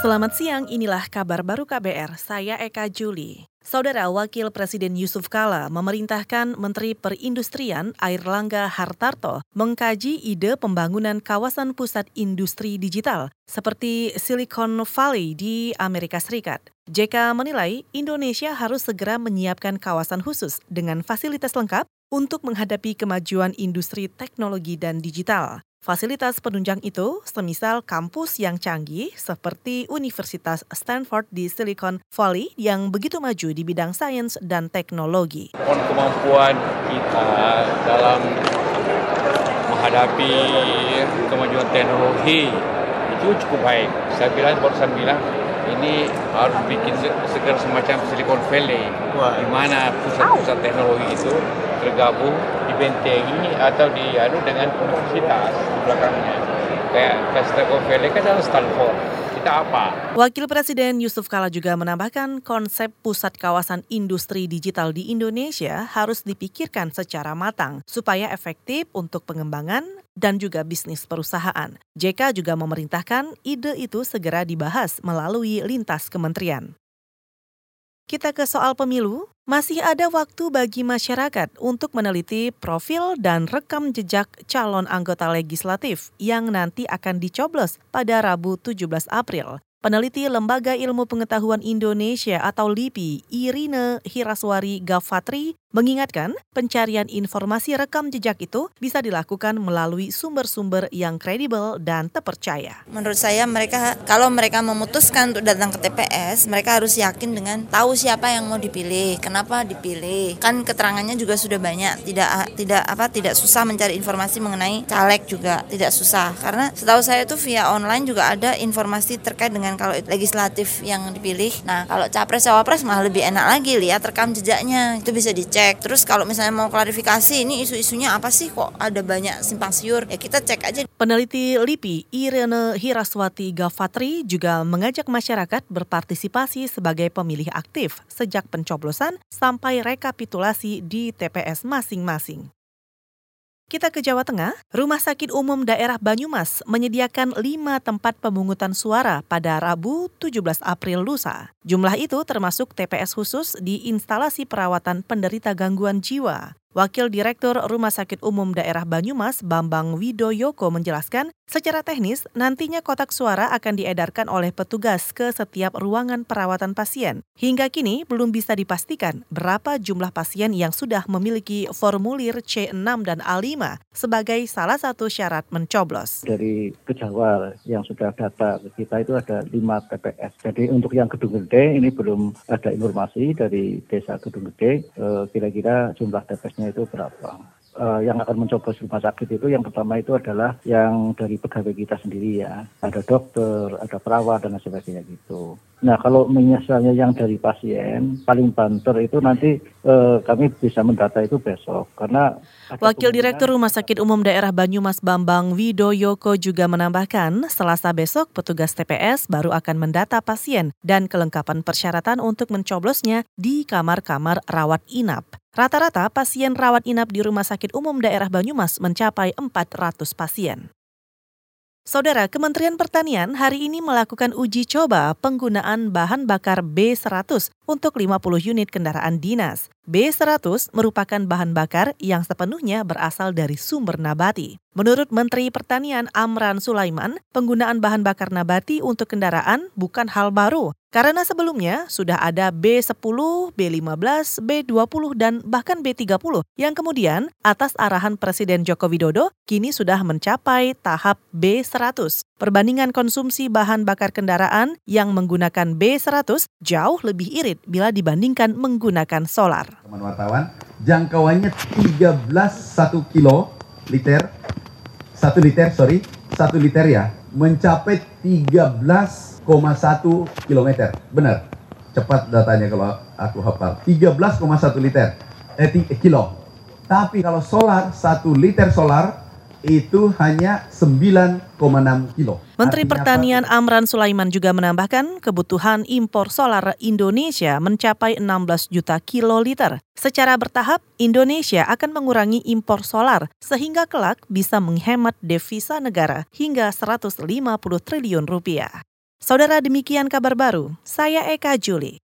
Selamat siang, inilah kabar baru KBR. Saya Eka Juli. Saudara Wakil Presiden Yusuf Kala memerintahkan Menteri Perindustrian Airlangga Hartarto mengkaji ide pembangunan kawasan pusat industri digital seperti Silicon Valley di Amerika Serikat. JK menilai Indonesia harus segera menyiapkan kawasan khusus dengan fasilitas lengkap untuk menghadapi kemajuan industri teknologi dan digital. Fasilitas penunjang itu semisal kampus yang canggih seperti Universitas Stanford di Silicon Valley yang begitu maju di bidang sains dan teknologi. Kemampuan kita dalam menghadapi kemajuan teknologi itu cukup baik. Saya bilang, baru saya bilang, ini harus bikin segera semacam Silicon Valley, di mana pusat-pusat teknologi itu tergabung dibentengi atau diadu dengan universitas di belakangnya. Kayak Silicon Valley kan adalah Stanford. Kita apa? Wakil Presiden Yusuf Kala juga menambahkan konsep pusat kawasan industri digital di Indonesia harus dipikirkan secara matang supaya efektif untuk pengembangan dan juga bisnis perusahaan. JK juga memerintahkan ide itu segera dibahas melalui lintas kementerian. Kita ke soal pemilu. Masih ada waktu bagi masyarakat untuk meneliti profil dan rekam jejak calon anggota legislatif yang nanti akan dicoblos pada Rabu 17 April. Peneliti Lembaga Ilmu Pengetahuan Indonesia atau LIPI, Irine Hiraswari Gafatri, mengingatkan pencarian informasi rekam jejak itu bisa dilakukan melalui sumber-sumber yang kredibel dan terpercaya. Menurut saya mereka kalau mereka memutuskan untuk datang ke TPS, mereka harus yakin dengan tahu siapa yang mau dipilih, kenapa dipilih. Kan keterangannya juga sudah banyak, tidak tidak apa tidak susah mencari informasi mengenai caleg juga, tidak susah. Karena setahu saya itu via online juga ada informasi terkait dengan dengan kalau legislatif yang dipilih. Nah, kalau capres cawapres malah lebih enak lagi lihat rekam jejaknya. Itu bisa dicek. Terus kalau misalnya mau klarifikasi ini isu-isunya apa sih kok ada banyak simpang siur? Ya kita cek aja. Peneliti LIPI Irene Hiraswati Gafatri juga mengajak masyarakat berpartisipasi sebagai pemilih aktif sejak pencoblosan sampai rekapitulasi di TPS masing-masing. Kita ke Jawa Tengah, Rumah Sakit Umum Daerah Banyumas menyediakan lima tempat pemungutan suara pada Rabu 17 April lusa. Jumlah itu termasuk TPS khusus di instalasi perawatan penderita gangguan jiwa. Wakil Direktur Rumah Sakit Umum Daerah Banyumas, Bambang Widoyoko menjelaskan, secara teknis nantinya kotak suara akan diedarkan oleh petugas ke setiap ruangan perawatan pasien. Hingga kini belum bisa dipastikan berapa jumlah pasien yang sudah memiliki formulir C6 dan A5 sebagai salah satu syarat mencoblos. Dari kejawal yang sudah data kita itu ada 5 TPS. Jadi untuk yang Gedung Gede ini belum ada informasi dari Desa Gedung Gede eh, kira-kira jumlah TPS itu berapa. Uh, yang akan mencoba rumah sakit itu yang pertama itu adalah yang dari pegawai kita sendiri ya. Ada dokter, ada perawat dan sebagainya gitu. Nah kalau misalnya yang dari pasien paling banter itu nanti eh, kami bisa mendata itu besok karena Wakil Direktur Rumah Sakit Umum Daerah Banyumas Bambang Widoyoko juga menambahkan Selasa besok petugas TPS baru akan mendata pasien dan kelengkapan persyaratan untuk mencoblosnya di kamar-kamar rawat inap. Rata-rata pasien rawat inap di Rumah Sakit Umum Daerah Banyumas mencapai 400 pasien. Saudara, Kementerian Pertanian hari ini melakukan uji coba penggunaan bahan bakar B100 untuk 50 unit kendaraan dinas. B100 merupakan bahan bakar yang sepenuhnya berasal dari sumber nabati. Menurut Menteri Pertanian Amran Sulaiman, penggunaan bahan bakar nabati untuk kendaraan bukan hal baru. Karena sebelumnya sudah ada B10, B15, B20, dan bahkan B30 yang kemudian atas arahan Presiden Joko Widodo kini sudah mencapai tahap B100. Perbandingan konsumsi bahan bakar kendaraan yang menggunakan B100 jauh lebih irit bila dibandingkan menggunakan solar. Teman wartawan, jangkauannya 13 1 kilo liter, 1 liter sorry, 1 liter ya, mencapai 13 13,1 km. Benar. Cepat datanya kalau aku hafal. 13,1 liter. Eh, kilo. Tapi kalau solar, 1 liter solar itu hanya 9,6 kilo. Menteri Artinya Pertanian apa? Amran Sulaiman juga menambahkan kebutuhan impor solar Indonesia mencapai 16 juta kiloliter. Secara bertahap, Indonesia akan mengurangi impor solar sehingga kelak bisa menghemat devisa negara hingga 150 triliun rupiah. Saudara demikian kabar baru, saya Eka Juli.